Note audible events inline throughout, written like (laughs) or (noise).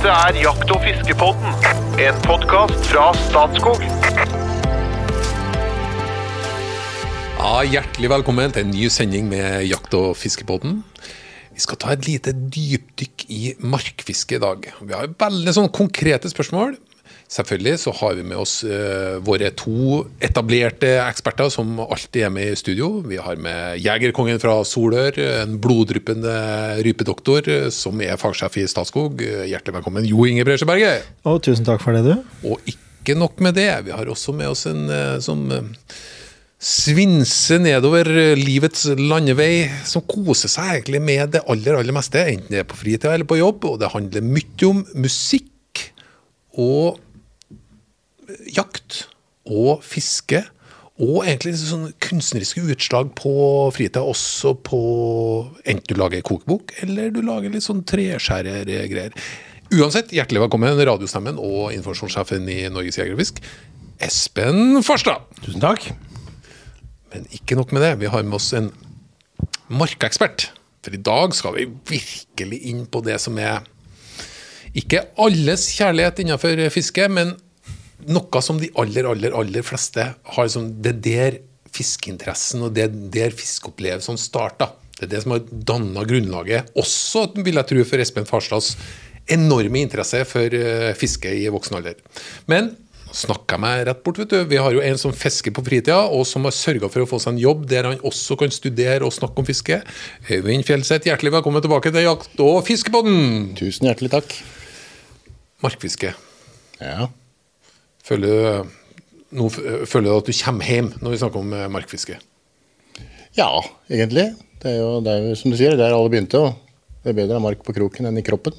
Dette er Jakt- og fiskepodden, en podkast fra Statskog. Ja, Hjertelig velkommen til en ny sending med Jakt- og fiskepodden. Vi skal ta et lite dypdykk i markfiske i dag. Vi har veldig sånn konkrete spørsmål. Selvfølgelig så har vi med oss uh, våre to etablerte eksperter som alltid er med i studio. Vi har med jegerkongen fra Solør, en bloddryppende rypedoktor eh, som er fagsjef i Statskog. Hjertelig velkommen, Jo Inge Bresjeberget. Og tusen takk for det, du. Og ikke nok med det, vi har også med oss en uh, som uh, svinse nedover eh, livets landevei, som koser seg egentlig med det aller, aller meste, enten det er på fritida eller på jobb, og det handler mye om musikk og jakt og fiske. Og egentlig sånn kunstneriske utslag på fritida, også på enten du lager kokebok eller du lager litt sånn treskjærergreier. Uansett, hjertelig velkommen, radiostemmen og informasjonssjefen i Norges Jegerfisk, Espen Farstad. Tusen takk. Men ikke nok med det, vi har med oss en markeekspert. For i dag skal vi virkelig inn på det som er ikke alles kjærlighet innenfor fiske, men noe som de aller, aller, aller fleste har liksom, Det er der fiskeinteressen og det er der fiskeopplevelsene starta. Det er det som har danna grunnlaget, også vil jeg tro, for Espen Farstads enorme interesse for uh, fiske i voksen alder. Men snakka meg rett bort, vet du. Vi har jo en som fisker på fritida, og som har sørga for å få seg en jobb der han også kan studere og snakke om fiske. Øyvind Fjellseth, hjertelig velkommen tilbake til Jakt- og fiskepodden! Tusen hjertelig takk. Markfiske. Ja. Føler du, nå, føler du at du kommer hjem når vi snakker om eh, markfiske? ja, egentlig. Det er, jo, det er jo som du sier, der alle begynte. Og det er bedre å ha mark på kroken enn i kroppen.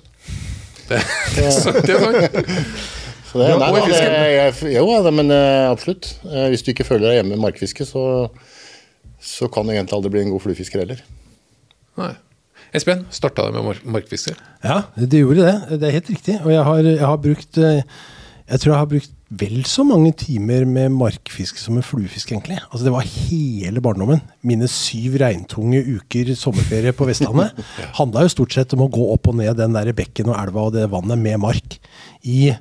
Det, (laughs) det er sant. det er sant. (laughs) Så det, Ja, nei, da, det, jeg, jo, ja, men eh, absolutt. Eh, Hvis du ikke føler deg hjemme med markfiske, så, så kan du egentlig aldri bli en god fluefisker heller. Nei. Espen, starta det med mark markfiske? Ja, det gjorde det. Det er helt riktig. Og jeg har, jeg har brukt eh, Jeg tror jeg har brukt vel så mange timer med markfiske som med fluefiske, egentlig. Altså Det var hele barndommen. Mine syv regntunge uker sommerferie på Vestlandet (laughs) handla jo stort sett om å gå opp og ned den der bekken og elva og det vannet med mark. I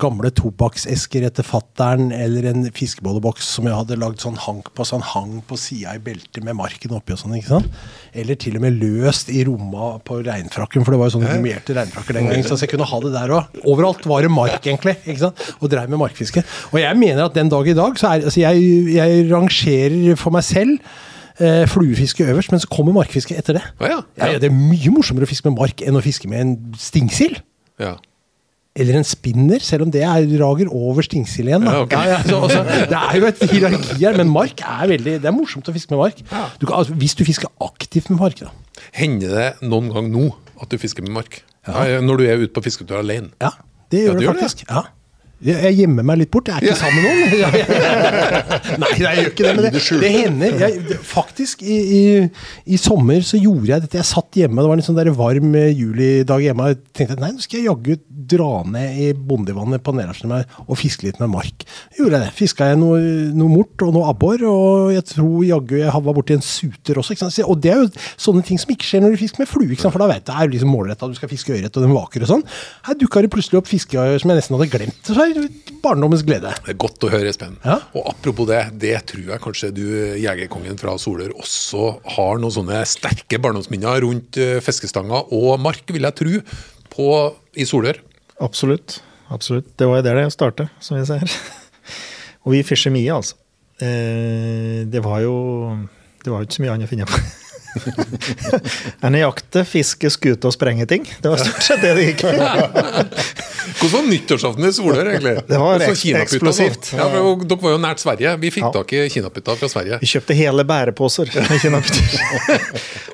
gamle tobakksesker etter fattern, eller en fiskebolleboks som jeg hadde lagd sånn hank på, sånn hang på sida i beltet med marken oppi og sånn. ikke sant? Eller til og med løst i romma på regnfrakken, for det var jo sånne gummierte regnfrakker den gangen. Så jeg kunne ha det der òg. Overalt var det mark, egentlig. ikke sant? Og dreiv med markfiske. Og jeg mener at den dag i dag så er altså jeg, jeg rangerer for meg selv eh, fluefiske øverst, men så kommer markfiske etter det. Å ja. Ja, ja, det er mye morsommere å fiske med mark enn å fiske med en stingsild. Ja. Eller en spinner, selv om det er, rager over stingsild igjen. Da. Ja, okay. Ja, ja, altså, det er jo et hierarki her, men mark er veldig Det er morsomt å fiske med mark. Du kan, altså, hvis du fisker aktivt med mark, da. Hender det noen gang nå at du fisker med mark? Når du er ute på fisketur alene? Ja, det gjør du det gjør det. faktisk. Ja. Jeg, gjemmer meg litt bort. Jeg er ikke sammen med noen. (laughs) Nei, jeg gjør ikke det. Men det, det hender. Jeg, faktisk, i, i, i sommer så gjorde jeg dette. Jeg satt hjemme, det var en sånn der varm eh, julidag hjemme. Jeg tenkte nei, nå skal jeg jaggu dra ned i bondevannet på Nederlandsen og fiske litt med mark. Gjorde jeg det. Fiska jeg noe, noe mort og noe abbor, og jeg tror jaggu jeg var borti en suter også. Og det er jo sånne ting som ikke skjer når du fisker med flue, for da vet du det er liksom målretta, du skal fiske ørret og den vaker og sånn. Her dukka det plutselig opp fiskeøyer som jeg nesten hadde glemt. Så er barndommens glede. Det er godt å høre, Espen. Ja. Og apropos det, det tror jeg kanskje du, jegerkongen fra Solør, også har noen sånne sterke barndomsminner rundt eh, fiskestanga og mark, vil jeg tro, på, i Solør. Absolutt. absolutt. Det var jo der det startet, som vi ser. (laughs) Og vi fischer mye, altså. Eh, det var jo det var jo ikke så mye annet å finne på. (laughs) enn jakte, fiske, skute og sprenge ting. Det var stort sett det det gikk med. (laughs) Hvordan var nyttårsaften i Solør, egentlig? (laughs) Det var eksplosivt. Ja, for Dere var jo nært Sverige. Vi fikk Ja. tak i kinaputta fra Sverige. Vi kjøpte hele bæreposer med kinaputter.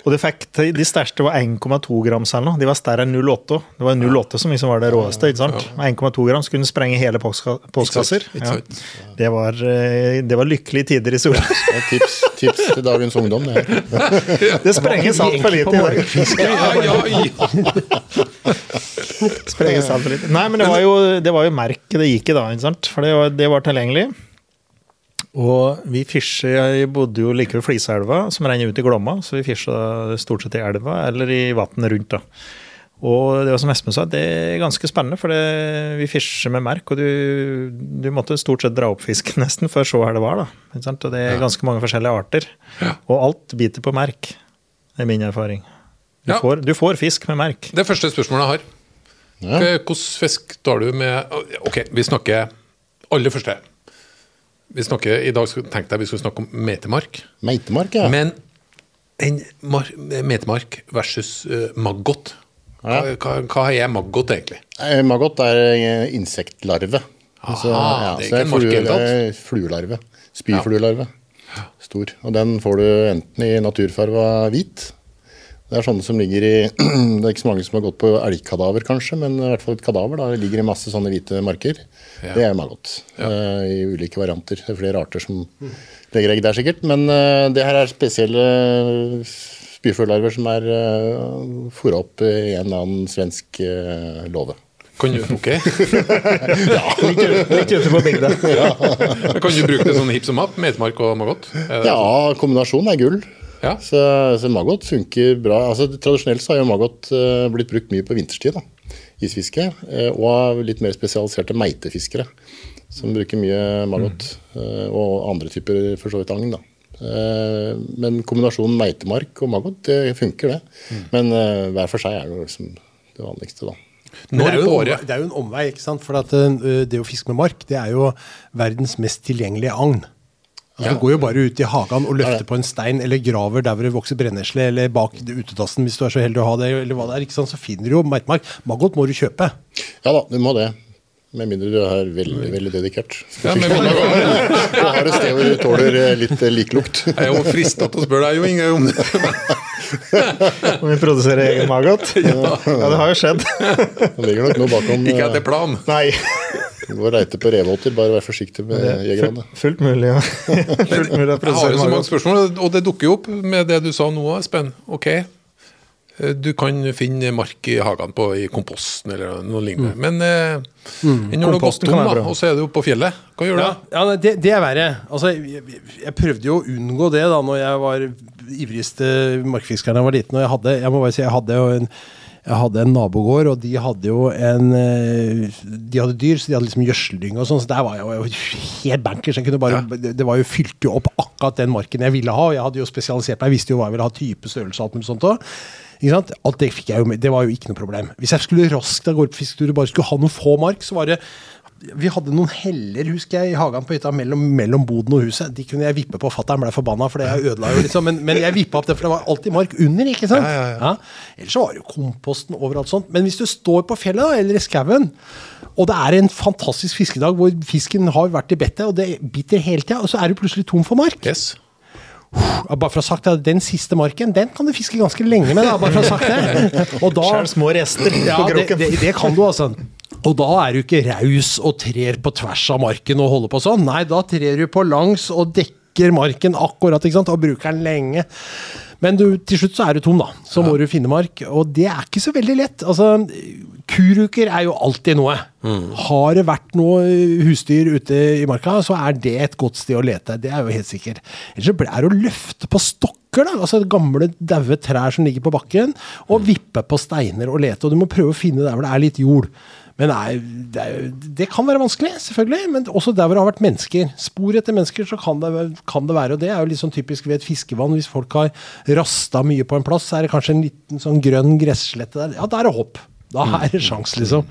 og det fikk, de største var 1,2 grams eller noe. De var større enn 0,8. Det var 0,8 som liksom var det råeste. ikke sant? Med 1,2 gram kunne sprenge hele postka- postkasser. Sant. Det, var, eh, det var lykkelige tider i Solør. Tips, tips til dagens ungdom. Det her. Det sprenges altfor lite i dag. Ja, ja, ja. (laughs) Sprenges altfor lite. Nei, men det var jo, det var jo merket det gikk i da, ikke sant? For det var, det var tilgjengelig. Og vi fischer Jeg bodde jo like ved Fliseelva, som renner ut i Glomma, så vi fisja stort sett i elva eller i vannet rundt. da. Og det var som Espen sa, det er ganske spennende, for det, vi fischer med merk, og du, du måtte stort sett dra opp fisken (laughs) nesten for å se her det var. da. Ikke sant? Og det er ganske mange forskjellige arter. Og alt biter på merk, er min erfaring. Du, Ja. får, du får fisk med merk. Det første spørsmålet jeg har. Ja. Hvilken fisk tar du med Ok, vi snakker aller første. Vi snakker, I dag tenkte jeg vi skulle snakke om metemark. Meitemark, ja. Men en mar metemark versus uh, maggot. Hva, hva, hva er maggot, egentlig? Maggot er insektlarve. Altså, Aha, det er så ikke i det er Fluelarve. Spyfluelarve. Stor. Og den får du enten i naturfarva hvit. Det er sånne som ligger i (clears throat) Det er ikke så mange som har gått på elgkadaver, kanskje, men i hvert fall et kadaver. da, Det ligger i masse sånne hvite marker. Det er maggot. eh, I ulike varianter. Det er flere arter som legger egg der, sikkert. Men eh, det her er spesielle spyfuglarver som er uh, fôra opp i en eller annen svensk uh, låve. Kan du, ok. (laughs) Litt ute på bygda. kan du bruke det sånn hipp som happ? Metemark og maggot? Er Ja, kombinasjonen er gull. Ja. Så, så maggot funker bra. Altså, tradisjonelt så har jo maggot uh, blitt brukt mye på vinterstid. da, Isfiske. Uh, og av litt mer spesialiserte meitefiskere. Som bruker mye maggot. Uh, og andre typer for så vidt agn. da. Eh, men kombinasjonen meitemark og maggot, det funker, det. Men eh, hver for seg er det liksom det vanligste, da. Det, er jo en omvei, det er jo en omvei, ikke sant? For at, øh, det å fiske med mark, det er jo verdens mest tilgjengelige agn. Altså, Ja. Du går jo bare ut i hagen og løfter på en stein, eller graver der hvor det vokser brennesle, eller bak utedassen hvis du er så heldig å ha det, eller hva det er. ikke sant? Så finner du jo meitemark. Maggot må du kjøpe. Ja da, du må det. Med mindre du er veldig veldig dedikert. Ja, men Du har et sted hvor du tåler eh, litt eh, liklukt. (laughs) jeg er jo frista til å spørre deg, Jo Inge, om det. (laughs) Om vi produserer egen maggot? (laughs) Ja. det har jo skjedd. Det ligger nok noe bakom. Ikke eh, etter plan. Nei. Gå og reite på revåter, bare vær forsiktig med jegerne. Fullt mulig, ja. Fullt mulig å Jeg har jo så mange spørsmål, og det dukker jo opp med det du sa nå, Espen. Ok, eh, du kan finne mark i hagen på, i komposten eller noe lignende. Men eh, når du har gått tom, og så er du på fjellet, hva gjør du Ja, da? ja det, det er verre. Altså, jeg, jeg prøvde jo å unngå det da når jeg var ivrigste markfiskeren da jeg var liten. Og jeg hadde, jeg må bare si, jeg hadde jo en jeg hadde en nabogård, og de hadde jo en eh, De hadde dyr, så de hadde liksom gjødsling og sånn, så der var jeg jo helt bankers. Jeg kunne bare, det, det var jo fylte jo opp akkurat den marken jeg ville ha. og Jeg hadde jo spesialisert meg, jeg visste jo hva jeg ville ha, type, størrelse og alt mulig sånt òg. Ikke sant? Alt det fikk jeg jo med. Det var jo ikke noe problem. Hvis jeg skulle raskt av gårde på fisketur og bare skulle ha noen få mark, så var det vi hadde noen heller husker jeg, i hagen på hytta mellom, mellom boden og huset. De kunne jeg vippe på. Fatter'n ble forbanna, for det jeg ødela jo liksom. Men, men jeg vippa opp det, for det var alltid mark under. ikke sant? Ja, Ellers så var det jo komposten overalt sånt. Men hvis du står på fjellet da, eller i skauen, og det er en fantastisk fiskedag hvor fisken har vært i bettet, og det biter hele tida, og så er du plutselig tom for mark. Yes. Bare for å ha sagt det, Den siste marken den kan du fiske ganske lenge med. da, bare for å ha sagt det. (laughs) Og da, små rester ja, på det, det, det kan du, altså. Og da er du ikke raus og trer på tvers av marken og holder på sånn. Nei, da trer du på langs og dekker marken akkurat ikke sant? og bruker den lenge. Men du, til slutt så er du tom, da. Så må du finne mark. Og det er ikke så veldig lett. Altså, Kuruker er jo alltid noe. Har det vært noe husdyr ute i marka, så er det et godt sted å lete. Det er jo helt sikkert. Ellers så er det å løfte på stokker, da. altså gamle, daue trær som ligger på bakken, og vippe på steiner og lete. Og du må prøve å finne der hvor det er litt jord. Men nei, det, er, det kan være vanskelig, selvfølgelig. Men også der hvor det har vært mennesker. Spor etter mennesker så kan det, kan det være. Og det er jo litt sånn typisk ved et fiskevann. Hvis folk har rasta mye på en plass, så er det kanskje en liten sånn grønn gresslette der. Ja, der er det hopp. Da er det sjans, liksom.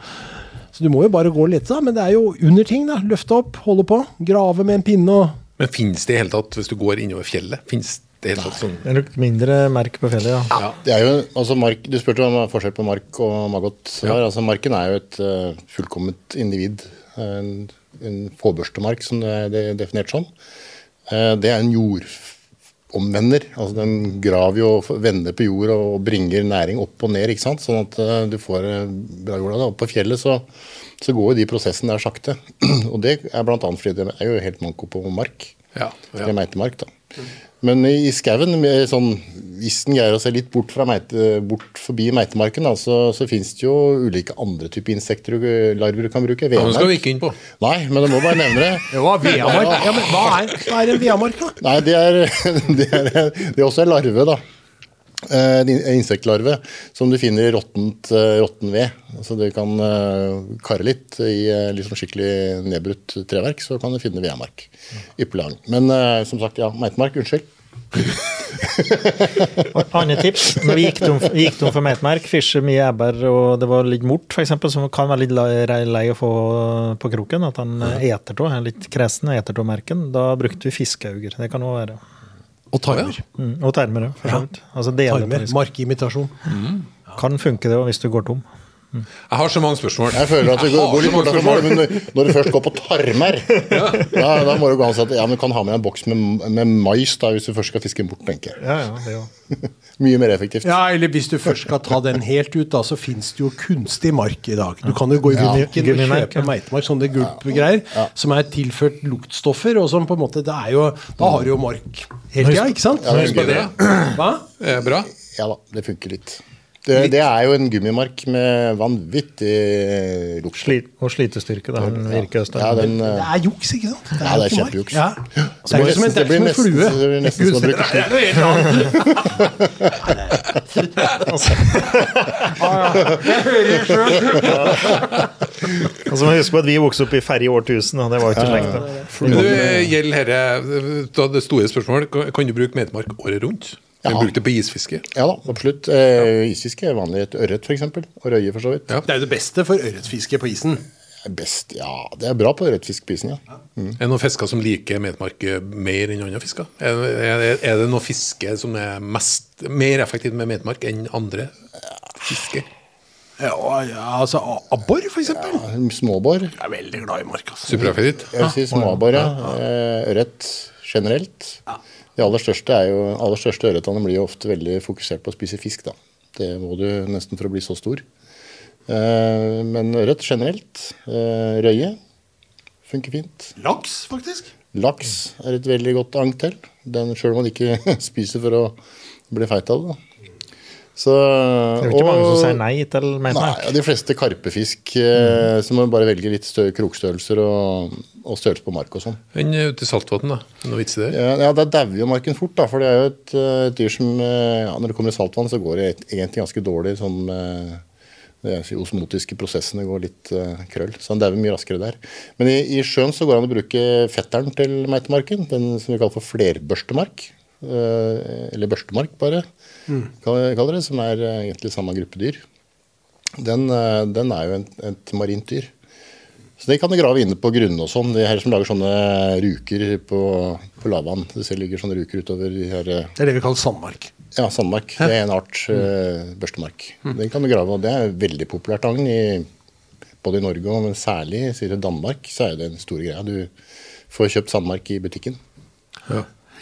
Så du må jo bare gå litt, da. Men det er jo under ting, da. Løfte opp, holde på. Grave med en pinne og Men finnes det i hele tatt, hvis du går innover fjellet, finnes det er helt sånn Det er nok mindre merk på fjellet, ja. ja. Det er jo, altså mark, du spurte om forskjell på mark og maggot. Ja. Altså, marken er jo et uh, fullkomment individ. En, en fåbørstemark, som det er er definert som. Uh, det er en jordomvender. Altså, den graver jo, vender på jord og bringer næring opp og ned. ikke sant? Sånn at uh, du får eh, bra jord av det. Og på fjellet så, så går jo de prosessene der sakte. (clears throat) og det er bl.a. fordi det er jo helt manko på mark. Ja, ja. Eller meitemark, da. Men i i skauen, sånn, hvis en greier å se litt bort, fra meite, bort forbi meitemarken, da, så, så fins det jo ulike andre typer insekter og larver du kan bruke. Ja, det skal vi ikke inn på. Nei, men jeg må bare nevne det. (laughs) Ja, veamark. Ja, men hva er, hva er en veamark, da? Nei, det er, (laughs) det er, det er også en larve, da. Eh, en in- insektlarve som du finner i råttent, eh, råtten ved. Altså du kan kare litt i liksom skikkelig nedbrutt treverk, så kan du finne vedmark. Ypperlig. Men eh, som sagt, ja, meitemark, unnskyld. Og (laughs) Andre tips. Når vi gikk tom, vi gikk tom for meitemark, fisket mye ebber og det var litt mort, f.eks., som kan være litt lei, å få på kroken, at han eter av, er litt kresen eter av merken, da brukte vi fiskeauger. Det kan òg være. Og tarmer. Mm, og termer, ja. Altså. Markimitasjon. Kan funke det hvis du går tom. Jeg har så mange spørsmål. Jeg føler at du går, går litt bort fra men når du først går på tarmer, (laughs) ja, da må du gå an si at ja, men du kan ha med en boks med, med mais da, hvis du først skal fiske bort, tenker jeg. Ja, ja. (laughs) Mye mer effektivt. Ja, eller hvis du først skal ta den helt ut, da, så fins det jo kunstig mark i dag. Du kan jo gå i Ja. butikken og kjøpe ja. meitemark, sånne gulpgreier, som er tilført luktstoffer, og som på en måte det er jo, Da har du jo mark hele tida, ikke sant? Ja, det er Hva? det. er Eh, Bra. Ja da, det funker litt. Det, det er jo en gummimark med vanvittig lukt. Sli, og slitestyrke. Da. Den virker. Ja, den, Det eh, er juks, ikke sant? Ja, det er ikke Ja. Det er kjempejuks. en, det det blir som en nesten- flue. det blir nesten som å bruke Det det sjøl. Og så må vi huske på at vi vokste opp i ferje årtusen, og det var jo ikke slekt. du, gjelder herre, det store spørsmålet, kan- kan du bruke metemark året rundt? Ja. bruke det på isfiske? Ja da, absolutt. Eh, isfiske er vanlig. Et ørret f.eks. Og røye, for så vidt. Ja. Det er jo det beste for ørretfiske på isen. Best, ja, det er bra på ørretfisk på isen, ja. Er det noen fisker som liker medmark mer enn andre fisker? Er, er, er det noe fiske som er mest, mer effektivt med medmark enn andre fisker? Ja, ja, altså abbor, for eksempel. Ja, småbor. Jeg er veldig glad i mark. Altså. Supereffektivt? Jeg vil si småabbor, ja. Eh, Ja. generelt. De aller største, er jo, aller største ørretene blir jo ofte veldig fokusert på å spise fisk. da. Det må du nesten for å bli så stor. Eh, Men ørret generelt. eh, Røye funker fint. Laks, faktisk. Laks er et veldig godt agn til. Den sjøl om man ikke (laughs) spiser for å bli feit av det. da. Så, Det er jo ikke mange som sier nei til Nei, meitmark. ja, de fleste karpefisk eh, så må man bare velge litt større krokstørrelser og, og størrelse på mark og sånn. Enn ute i saltvann, da? Noe vits i det? Ja, ja, Da dauer jo marken fort, da, for det er jo et, eh, et dyr som eh, ja, Når det kommer i saltvann, så går det egentlig ganske dårlig sånn eh, det de osmotiske prosessene går litt uh, krøll, så han dauer mye raskere der. Men i, i sjøen så går det an å bruke fetteren til meitemarken, den som vi kaller for flerbørstemark. Eh, eller børstemark, bare, mm. kaller det, som er eh, egentlig samme gruppe dyr. Den, eh, den er jo en, et marint dyr. Så det kan du grave inne på grunne og sånn. De her som lager sånne ruker på, på lavvann. Det ser ligger sånne ruker utover de her Det er det vi kaller sandmark. Ja, sandmark. Det er en art mm. børstemark. Den kan du grave, og det er veldig populært agn i både i Norge og men særlig det Danmark, så er det en stor greie. Du får kjøpt sandmark i butikken.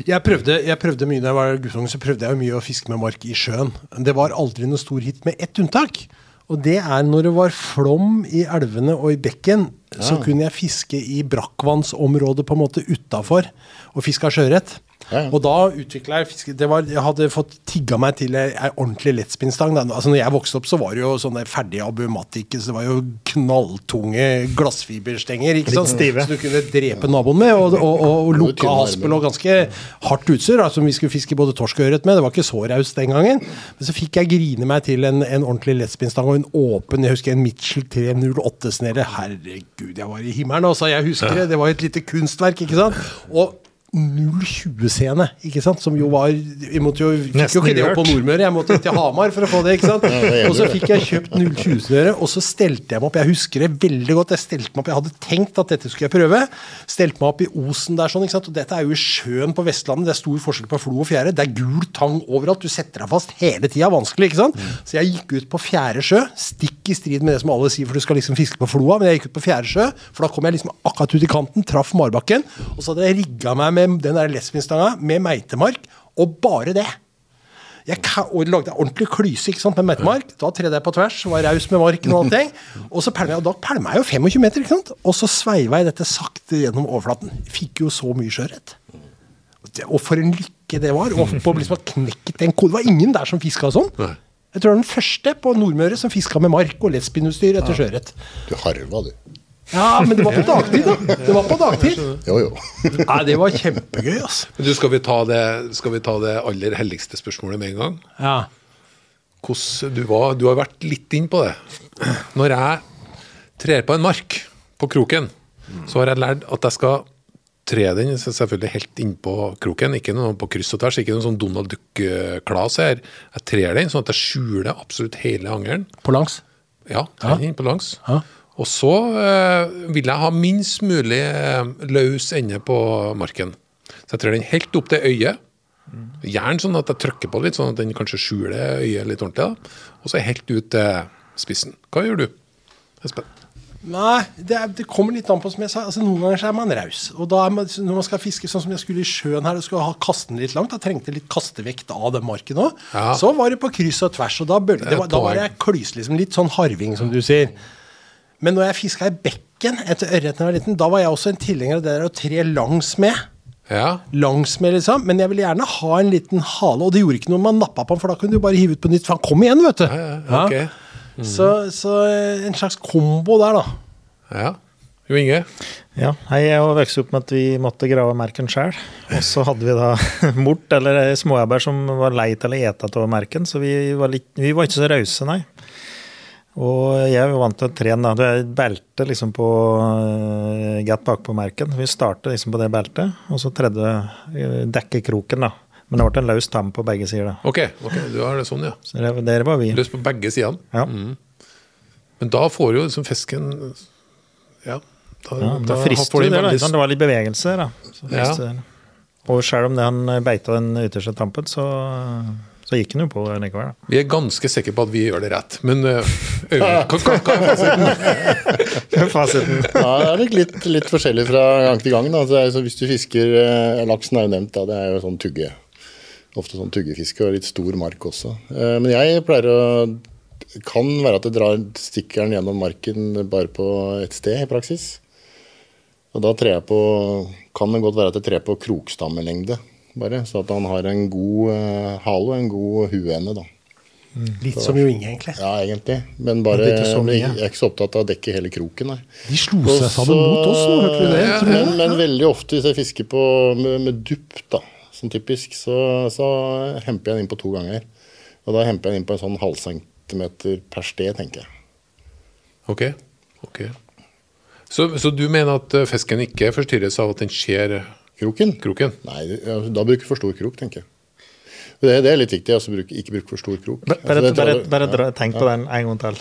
Jeg prøvde, jeg prøvde mye da jeg var guttunge, så prøvde jeg mye å fiske med mark i sjøen. Det var aldri noe stor hit, med ett unntak. Og det er når det var flom i elvene og i bekken, så kunne jeg fiske i brakkvannsområdet på en måte utafor og fiske sjøørret. Ja, ja. Og da utvikla jeg fiske det var, Jeg hadde fått tigga meg til ei ordentlig lettspinnstang. Altså, når jeg vokste opp, så var det jo sånne ferdige abumatikk, så det var jo knalltunge glassfiberstenger ikke sant? stive. Så du kunne drepe naboen med, og, og, og, og lukka haspel og ganske hardt utstyr, da, som vi skulle fiske både torsk og ørret med. Det var ikke så raust den gangen. Men så fikk jeg grine meg til en, en ordentlig lettspinnstang og en åpen jeg husker en Mitchell 308-snere. Herregud, jeg var i himmelen. Altså, jeg husker det. Det var et lite kunstverk, ikke sant. Og 020-scene, ikke sant, som jo var Vi måtte jo, fikk jo ikke det opp på. Nordmøre, jeg måtte til Hamar for å få det, ikke sant. (laughs) Og så fikk jeg kjøpt 020-snøre, og så stelte jeg meg opp. Jeg husker det veldig godt. Jeg stelte meg opp, jeg hadde tenkt at dette skulle jeg prøve. Stelte meg opp i Osen der, sånn, ikke sant. Og dette er jo i sjøen på Vestlandet. Det er stor forskjell på flo og fjære. Det er gul tang overalt. Du setter deg fast hele tida. Vanskelig, ikke sant. Så jeg gikk ut på fjerde sjø, stikk i strid med det som alle sier, for du skal liksom fiske på floa. Men jeg gikk ut på fjære sjø, for da kom jeg liksom akkurat ut i kanten, traff marbakken, og så hadde jeg rigga meg med den der lesbienstanga med meitemark, og bare det. Jeg lagde ordentlig klyse ikke sant, med meitemark. Da tredde jeg på tvers, var raus med marken og allting. (laughs) Og så pælma jeg, og da pælma jeg jo 25 meter, ikke sant. Og så sveiva jeg dette sakte gjennom overflaten. Fikk jo så mye sjøørret. Og for en lykke det var. Og på liksom knekket knekke den koden. Det var ingen der som fiska sånn. Jeg tror det var den første på Nordmøre som fiska med mark og lesbienutstyr etter sjøørret. Du harva, du. Ja, men det var på dagtid, da. Det var på dagtid. Jo, jo. Nei, det var kjempegøy, altså. Men Du, skal, vi ta det, skal vi ta det aller helligste spørsmålet med en gang? Ja. Hvordan, du, var, du har vært litt inn på det. Når jeg trer på en mark på kroken, så har jeg lært at jeg skal tre den selvfølgelig helt innpå kroken, ikke noe på kryss og tvers, ikke noe sånn Donald Duck-klas her. Jeg trer den sånn at jeg skjuler absolutt hele angelen. På langs. Ja, Trening ja. inn på langs. Ja. Og så eh, vil jeg ha minst mulig eh, løs ende på marken. Så jeg trer den helt opp til øyet. Gjerne sånn at jeg trykker på litt, sånn at den kanskje skjuler øyet litt ordentlig. da. Og så helt ut til spissen. Hva gjør du, Espen? Nei, det, er, det kommer litt an på, som jeg sa. Altså, noen ganger er man raus. Og da er man, når man skal fiske sånn som jeg skulle i sjøen her, og skulle ha kasten litt langt, da trengte litt kastevekt av den marken òg. Ja. Så var det på kryss og tvers, og da, bølge, det var, da var jeg klys, liksom. Litt sånn harving, som du sier. Men når jeg fiska i bekken etter ørret da jeg var liten, da var jeg også en tilhenger av det der å tre langs med. Ja, Langs med, liksom. Men jeg ville gjerne ha en liten hale, og det gjorde ikke noe om man nappa på den, for da kunne du bare hive ut på nytt, for han kom igjen, vet du. ja, ok. Så, så eh, en slags kombo der, da. Ja. Jo Inge? Ja, hei, jeg vokste vokst opp med at vi måtte grave merken sjøl. Og så hadde vi da (laughs) mort, eller småjabber som var lei til å ete av merken, så vi var, litt, vi var ikke så rause, nei. Og jeg var vant til å trene. Du er et belte liksom på uh, gatt bakpå merken. Vi startet liksom på det beltet, og så tredje uh, dekke kroken, da. Men det ble en løs tam på begge sider. da. Ok, ok, du har det sånn, ja. Så det, der var vi. Løs på begge sidene. Ja. Men da får jo liksom fisken Ja. Da, Ja, da, da frister jo det, veldig ikke? Det var litt bevegelse da. Så Ja. Og selv om det han beita den ytterste tampen, så, så gikk han jo på likevel. da. Vi er ganske sikre på at vi gjør det rett. Men uh, hva, hva, hva er fasiten? Fasiten. Ja, det er nok litt, litt forskjellig fra gang til gang. Da. Så det er, så hvis du fisker eh, Laksen er jo nevnt, da. Det er jo sånn tugge. Ofte sånn tuggefiske og litt stor mark også. Eh, men jeg pleier å kan være at det drar stikkeren gjennom marken bare på ett sted i praksis. Og da trer jeg på Kan det godt være at jeg trer på krokstammelengde, bare. Så at han har en god uh, hale og en god huende, da. Litt som Jo Inge, egentlig. Ja, egentlig. Men bare Men ikke så mye. jeg er ikke så opptatt av å dekke hele kroken, nei. De slo seg sammen mot oss nå, hørte vi det? Ja, men, men veldig ofte hvis jeg fisker på, med, med dupp, da, som typisk, så, så hemper jeg den inn på to ganger. Og da hemper jeg den inn på en sånn halvcentimeter per sted, tenker jeg. Ok. ok. Så, så du mener at eh, fisken ikke forstyrres av at den ser Kroken? kroken? Nei, da bruker du for stor krok, tenker jeg. Det, det er litt viktig, altså bruk, ikke bruke for stor krok. Bare, Altså, det bare, bare dra, tenk på den en gang til.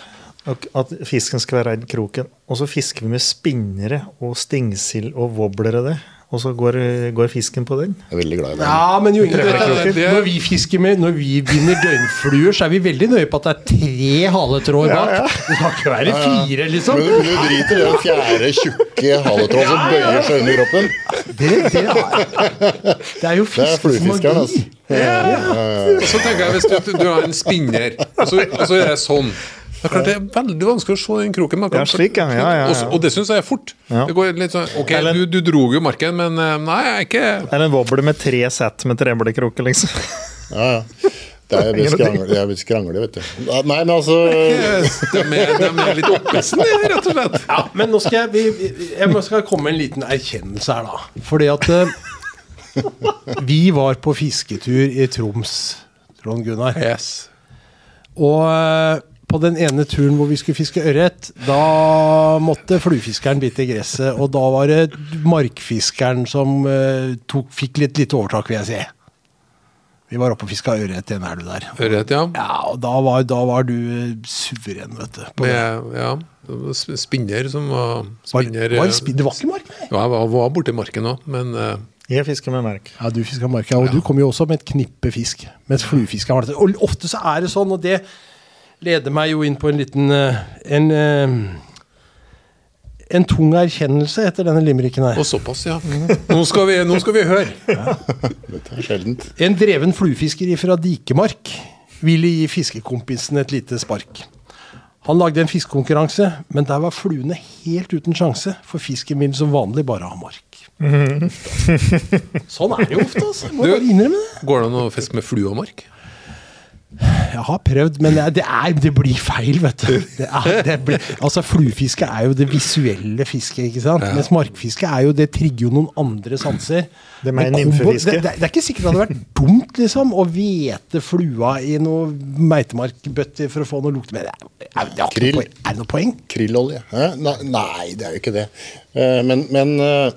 At fisken skal være i kroken. Og så fisker vi med spinnere og stingsild og wobblere det. Og så går, går fisken på den. Jeg er veldig glad i den. Ja, men jo det, Det det- når vi fisker med Når vi vinner døgnfluer, så er vi veldig nøye på at det er tre haletråder bak. Det skal ikke være fire, liksom. Men du driter i den fjerde tjukke haletråden som bøyer seg under kroppen. Det, det, er, det er jo er fluefiskeren, altså. Og så tenker jeg, hvis du, du har en spinner, og så, og så er det sånn det er klart det er veldig vanskelig å se den kroken. man kan- Ja, slik, ja. Ja, ja, ja. Og, og det syns jeg er fort. Ja. Det går litt sånn, ok, en, du, du drog jo marken, men eh, nei, jeg er ikke Eller en wobbler med tre sett med treblekroker, liksom. Ja, ja. Det er blitt skrangle, skrangle, vet du. Nei, men altså De er, de er litt oppesen, rett og slett. Ja, men nå skal jeg, vi, jeg skal komme med en liten erkjennelse her, da. Fordi at eh, vi var på fisketur i Troms, Trond Gunnar. Yes. Og eh, på den ene turen hvor vi skulle fiske ørret, da måtte fluefiskeren bite i gresset. Og da var det markfiskeren som eh, tok, fikk litt lite overtak, vil jeg si. Vi var oppe og fiska ørret i en elv der. Ørret, ja. Ja, og da var, da var du eh, suveren, vet du. Det. Med, ja. det var Spinner som var spinner var, var det det var ikke mark, nei? Ja, jeg var, var borti marken òg, men uh... Jeg fisker med merk. Ja, du fisker med mark, ja. Og du kom jo også med et knippe fisk. Mens fluefiskeren var det. Og ofte så er det sånn, og det leder meg jo inn på en liten eh, en, eh, en tung erkjennelse etter denne limericken her. Og såpass, ja. Nå skal vi, nå skal vi høre. Dette er sjeldent. En dreven fluefisker fra Dikemark ville gi fiskekompisen et lite spark. Han lagde en fiskekonkurranse, men der var fluene helt uten sjanse, for fisken vil som vanlig bare ha mark. sånn er det jo ofte, altså. Må Du- bare innrømme det. Går det an å fiske med flue og mark? Jeg har prøvd, men det, er- det, blir feil, vet du. Det er, det blir, altså Fluefiske er jo det visuelle fisket, ikke sant? mens markfiske er jo, det trigger jo noen andre sanser. Det er Men kombo- nymfefiske. Det, det, det er ikke sikkert det hadde vært dumt liksom, å hvete flua i noen meitemarkbøtter for å få noe lukt. Men det er, det er, noe poeng. er det noe poeng? Krillolje? Nei, det er jo ikke det. Eh, Men, men øh,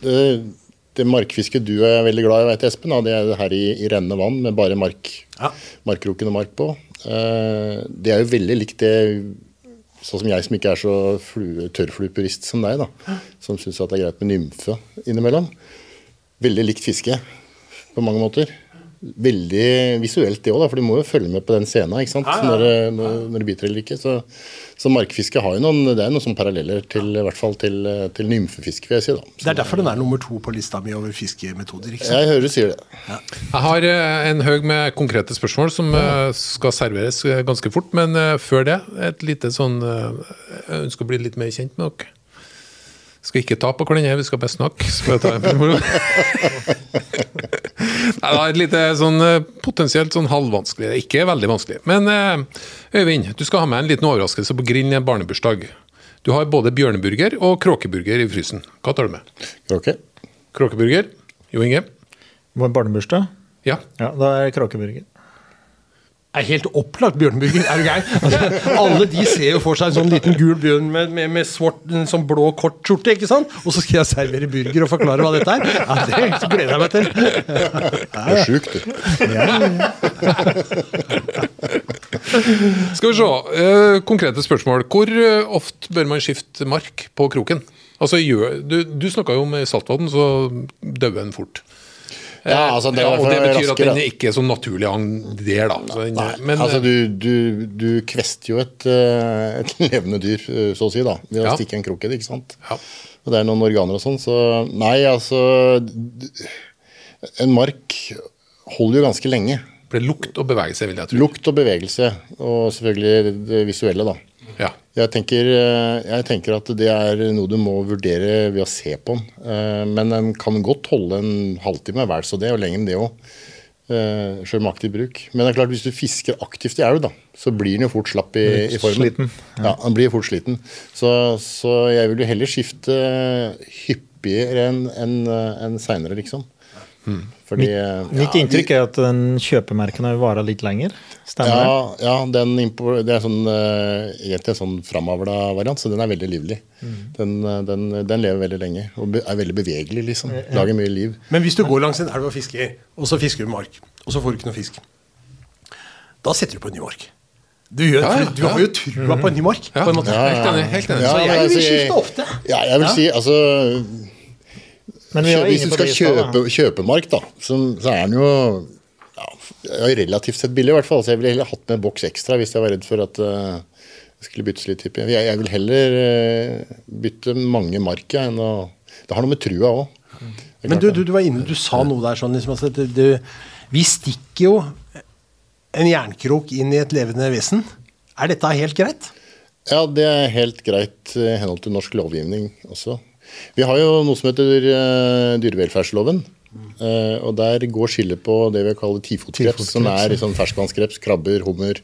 det, (clears throat) det markfisket du er veldig glad i, vet Espen, det er her i, i rennende vann med bare mark, Ja. markkroken og mark på. Eh, Det er jo veldig likt det Sånn som jeg som ikke er så flue, tørrfluepurist som deg, da. Som syns det er greit med nymfe innimellom. Veldig likt fiske på mange måter. Veldig visuelt det òg, for du må jo følge med på den scenen ikke sant? Når, når, når det biter eller ikke. Så, så markfiske har jo noen, det er noen sånne paralleller til, i hvert fall til, til nymfefiske, vil jeg si. da. Det er derfor den er nummer to på lista mi over fiskemetoder. ikke sant? Jeg hører du sier det. Jeg har eh, en haug med konkrete spørsmål som eh, skal serveres eh, ganske fort. Men før det, et lite sånn Jeg ønsker å bli litt mer kjent med dere. Skal ikke ta på hverandre, vi skal bare snakke. Skal jeg ta en på moro? Nei, det er et lite sånn eh, potensielt sånn halvvanskelig, ikke veldig vanskelig. Men eh, Øyvind, du skal ha med en liten overraskelse på grillen i en barnebursdag. Du har både bjørneburger og kråkeburger i frysen. Hva tar du med? Kråke? Kråkeburger? Jo Inge? Barnebursdag? Ja. Ja, da er det kråkeburger. Er helt opplagt bjørneburger. Er du gæren? Altså, alle de ser jo for seg en sånn liten gul bjørn med, med, med svart, en sånn blå kort skjorte, ikke sant? Og så skal jeg servere burger og forklare hva dette er. Ja, Det gleder jeg meg til. Du er sjuk, du. Skal vi se. eh, konkrete spørsmål. Hvor eh, ofte bør man skifte mark på kroken? Altså, du du snakka jo om i saltvann, så dauer en fort. Ja, altså, det ja, er og det betyr betyr at raskere, den ikke er så naturlig hang der, da. Så Nei, men, altså eh, du, du, du kvester jo et, eh, et (laughs) levende dyr, eh, så å si, da, ved å Ja. stikke en krok i det. ikke sant? Ja. Og det er noen organer og sånn, så nei, altså En mark holder jo ganske lenge. det blir lukt og bevegelse, vil jeg tro. Lukt og bevegelse, og selvfølgelig det visuelle, da. Ja. Jeg tenker, eh, jeg tenker at det er noe du må vurdere ved å se på den. Eh, Men den kan godt holde en halvtime, vel så det, og lenger enn det òg. Sjøl med aktiv bruk. Men det er klart, hvis du fisker aktivt i elv, da, så blir den jo fort slapp i, i formen. Sliten. Ja, den blir fort sliten. Så, så jeg vil jo heller skifte hyppigere enn en, en seinere, liksom. Fordi Mitt ja, inntrykk er at den kjøpemerken har vara litt lenger. Stemmer ja, ja den det er sånn, eh, egentlig en sånn framavla variant, så den er veldig livlig. Den, eh, den, den lever veldig lenge og er veldig bevegelig, liksom. Lager mye liv. Men hvis du går langs en elv og fisker, og så fisker du mark, og så får du ikke noe fisk, da setter du på en ny mark. Du, gjør, Ja, ja. du har jo trua på en ny mark, Ja, på en måte. Helt enig. helt enig. Ja, Så jeg vil altså, skifte ofte. Ja, jeg vil Ja. si altså Hvis du skal kjøpe, kjøpe mark, da, så, så er den jo ja, relativt sett billig, i hvert fall. Så jeg ville heller hatt med en boks ekstra hvis jeg var redd for at eh, det skulle byttes litt. Jeg. jeg. Vil heller uh, bytte mange mark ja, enn å Det har noe med trua òg. Men du, du, du var inne, du sa noe der sånn liksom, altså, det, det, Vi stikker jo en jernkrok inn i et levende vesen. Er dette helt greit? Ja, det er helt greit i henhold til norsk lovgivning også. Vi har jo noe som heter eh, dyrevelferdsloven. eh, og der går skillet på det vi kaller tifotkreps, som er liksom ferskvannskreps, krabber, hummer,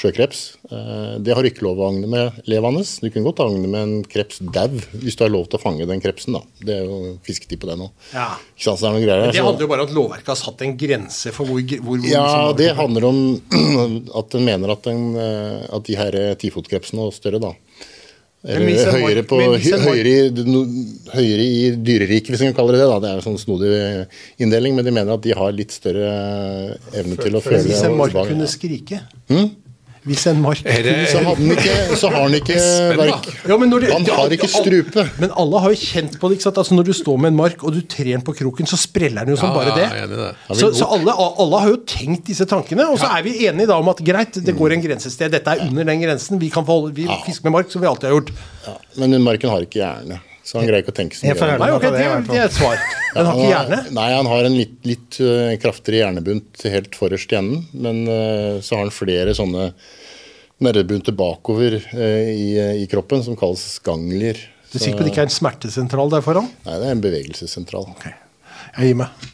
sjøkreps. Eh, det har du ikke lov å agne med levende. Du kunne godt agne med en kreps dau, hvis du har lov til å fange den krepsen. da. Det er jo fisketid på det nå. Ja. Ikke sant, så det er noen greier. Men Det handler jo bare om at lovverket har satt en grense for hvor, hvor, hvor ja, det handler om (clears throat) at en mener at, den, at de her tifotkrepsene og større, da eller høyere, på, høyere, i, høyere i dyreriket, hvis en kan kalle det det. da, Det er en sånn snodig inndeling, men de mener at de har litt større evne til å føle Hvis en mark kunne skrike Hvis en mark Så, har den ikke, så har han ikke verk. Ja, men du- Han har ikke strupe. Men alle har jo kjent på det. ikke sant? Altså Når du står med en mark og du trer den på kroken, så spreller den jo som Ja, bare det. Så, så alle, alle har jo tenkt disse tankene. Og så er vi enige da om at greit, det går en grensested. Dette er under den grensen. Vi kan forholde, vi fisker med mark, som vi alltid har gjort. Ja, men marken har ikke hjerne, så han greier ikke å tenke så mye. Nei, okay, ok, det, det er et svar. Han har ikke hjerne. (laughs) Nei, han har en litt, litt øh, kraftigere hjernebunt helt forrest i enden. Men øh, så har han flere sånne nervebunter bakover øh, i, i kroppen som kalles ganglier. Du er sikker på at det ikke er en smertesentral der foran? Nei, det er en bevegelsessentral. Jeg gir meg.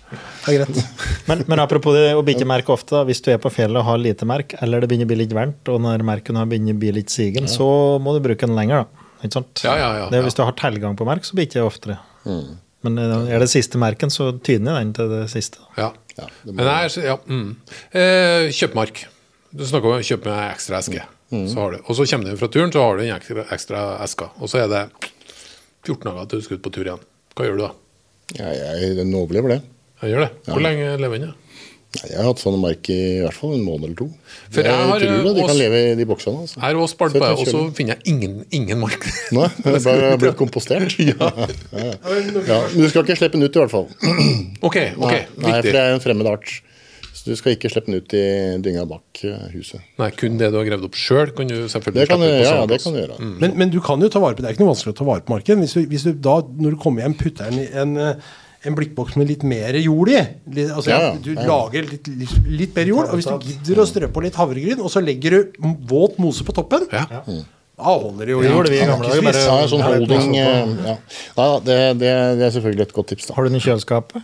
Det er greit. (laughs) Men, men apropos det å bikke merke ofte, hvis du er på fjellet og har lite merk, eller det begynner å bli litt varmt, og når merken har begynner å bli litt sigen, så må du bruke den lenger. da. Ikke sant? Ja, ja, ja, det er, ja. hvis du har tilgang på merk, så bikker ikke oftere. Men eh, er det siste merken, så tyner den til det siste. Ja. Ja, det må- Men jeg, er ja, mm. eh, kjøpmark. Du snakker om å kjøpe med ekstra eske. Så har du. Og så kommer du fra turen, så har du den ekstra, ekstra eska. Og så er det 14 dager til du skal ut på tur igjen. Hva gjør du da? Ja, jeg, den overlever det. Jeg gjør det. Hvor lenge lever den? Jeg har hatt sånne mark i, i hvert fall en måned eller to. For jeg har, tror det, de også- kan leve i de boksene. Altså. Jeg har også spart på det, jeg og så finner jeg ingen, ingen mark. Nei, (laughs) det bare blitt kompostert. (laughs) ja. Ja, Men du skal ikke slippe den ut, i hvert fall. (clears throat) Ok, ok, Nei, nei, for det er en fremmed art. Så du skal ikke slippe den ut i dynga bak eh, huset. Nei, kun det du har gravd opp sjøl, kan du selvfølgelig Det kan, slippe ut på ja, samme ja, det kan du gjøre. Men, men du kan jo ta vare på Det er ikke noe vanskelig å ta vare på marken. Hvis du, hvis du da, når du kommer hjem, putter den i en, eh, en blikkboks med litt mer jord i litt, altså, Ja, ja. Du Ja, ja. lager litt, litt, litt mer jord. Og hvis du gidder å strø på litt havregryn, og så legger du våt mose på toppen, Ja. da holder det jo Det vi i Ja, gamle dager, bare- Ja, sånn Ja, holding det eh, ja. ja, det, det, det er selvfølgelig et godt tips. da Har du den i kjøleskapet?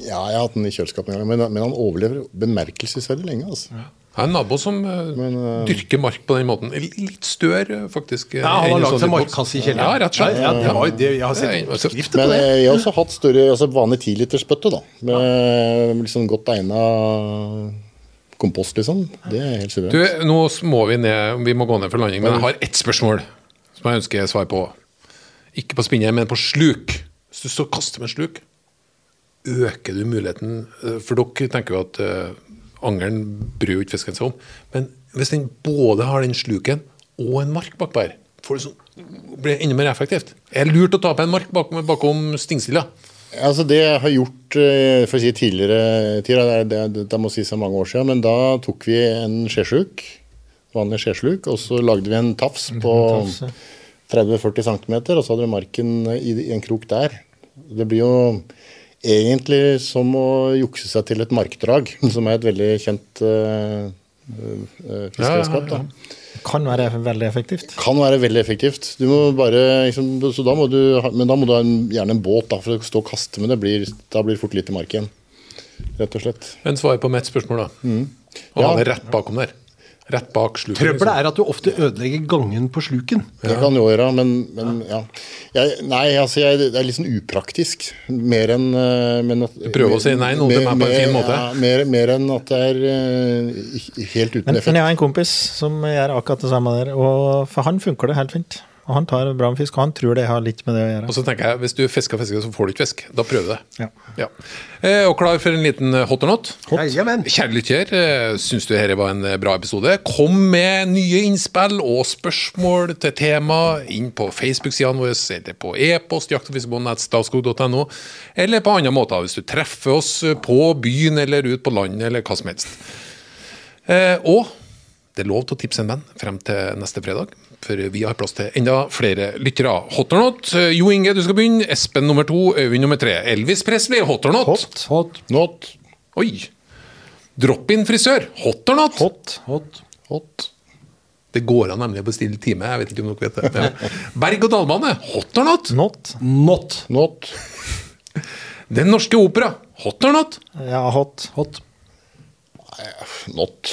Ja, jeg har hatt den i kjøleskapet en gang, men, men han overlever bemerkelsesverdig lenge. altså Jeg har en nabo som eh, Men, uh, dyrker mark på den måten. Litt stør, faktisk. eh, Ja, han har lagd sånn seg markkasse i kjelleren. Ja, rett og slett. Ja, ja, det var, det, jeg har sett ja, oppskrifter Men på det. jeg har også hatt større, altså vanlig 10-litersbøtte, da. Med liksom godt egna kompost, liksom. Det er helt Du, nå må vi ned, vi må gå ned for landing, men jeg har ett spørsmål som jeg ønsker svar på. Ikke på spinnet, men på sluk. Hvis du står og kaster med sluk, øker du muligheten For dere tenker jo at angeren bryr jo ikke fisken seg om. Men hvis den både har den sluken og en mark bakpå her, får du sånn, blir det enda mer effektivt. Er det lurt å ta på en mark bak, bakom stingsilla? Altså Det jeg har gjort eh, for å si tidligere tider, det, er- det, det, må sies er mange år siden, men da tok vi en skjesluk, vanlig skjesluk, og så lagde vi en tafs på 30-40 cm, og så hadde vi marken i, i en krok der. Det blir jo egentlig som å jukse seg til et markdrag, (laughs) som er et veldig kjent uh, fiskeredskap. Ja, ja, ja. da. Kan være veldig effektivt. Kan være veldig effektivt. Du må bare, liksom, så da må du, men da må du ha en, gjerne en båt da, for å stå og kaste med det. Blir, da blir det fort lite mark igjen. Rett og slett. Men svar på mitt spørsmål, da. Og Mm. Ja. ha det rett bakom der. Rett bak sluken. Trøbbelet er at du ofte ødelegger gangen på sluken. Det kan du gjøre, men, men ja. Jeg, nei, altså jeg, det er litt sånn upraktisk. Mer enn eh, men at, prøver å si nei til meg på en fin måte. Ja, mer, mer enn at det er uh, helt uten Men, men jeg har en kompis som gjør akkurat det samme der, og for han funker det helt fint. Og han tar bra med fisk, og han tror det har litt med det å gjøre. Og så tenker jeg, hvis du fisker fisker, så får du ikke fisk. Da prøver du det. Ja. Ja. Eh, og klar for en liten eh, hot or not? Jajamän. Kjære lytter, eh, syns du dette var en eh, bra episode? Kom med nye innspill og spørsmål til tema inn på Facebook-sidene våre, eller på e-post jaktogfiskebånd.statskog.no, eller på andre måter hvis du treffer oss på byen eller ut på landet eller hva som helst. Eh, og det er lov til å tipse en venn frem til neste fredag, for vi har plass til enda flere lyttere. Hot or not? Eh, Jo Inge, du skal begynne. Espen nummer to, Øyvind nummer tre. Elvis Presley, hot or not? Hot. Hot. Not. Oi. Drop-in frisør, hot or not? Hot. Hot. Hot. Det går an nemlig å bestille time. jeg vet ikke om dere vet det. Ja. Berg-og-dal-bane, hot or not? Not. Not. Not. Den norske opera, hot or not? Ja, hot. Hot. Not.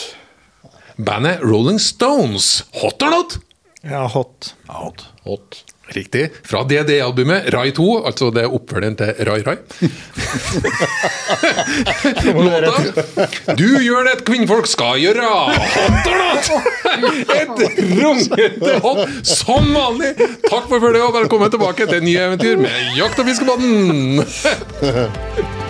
Bandet Rolling Stones, hot or not? Ja, hot. Out. Hot. Riktig. Fra DD-albumet Rai 2, altså det er oppfølgeren til Rai Rai. (laughs) Låta Du gjør det et kvinnfolk skal gjøre! Hot or not? Et rungete hot som vanlig! Takk for følget og velkommen tilbake til nye eventyr med Jakt- og fiskebåten! (laughs)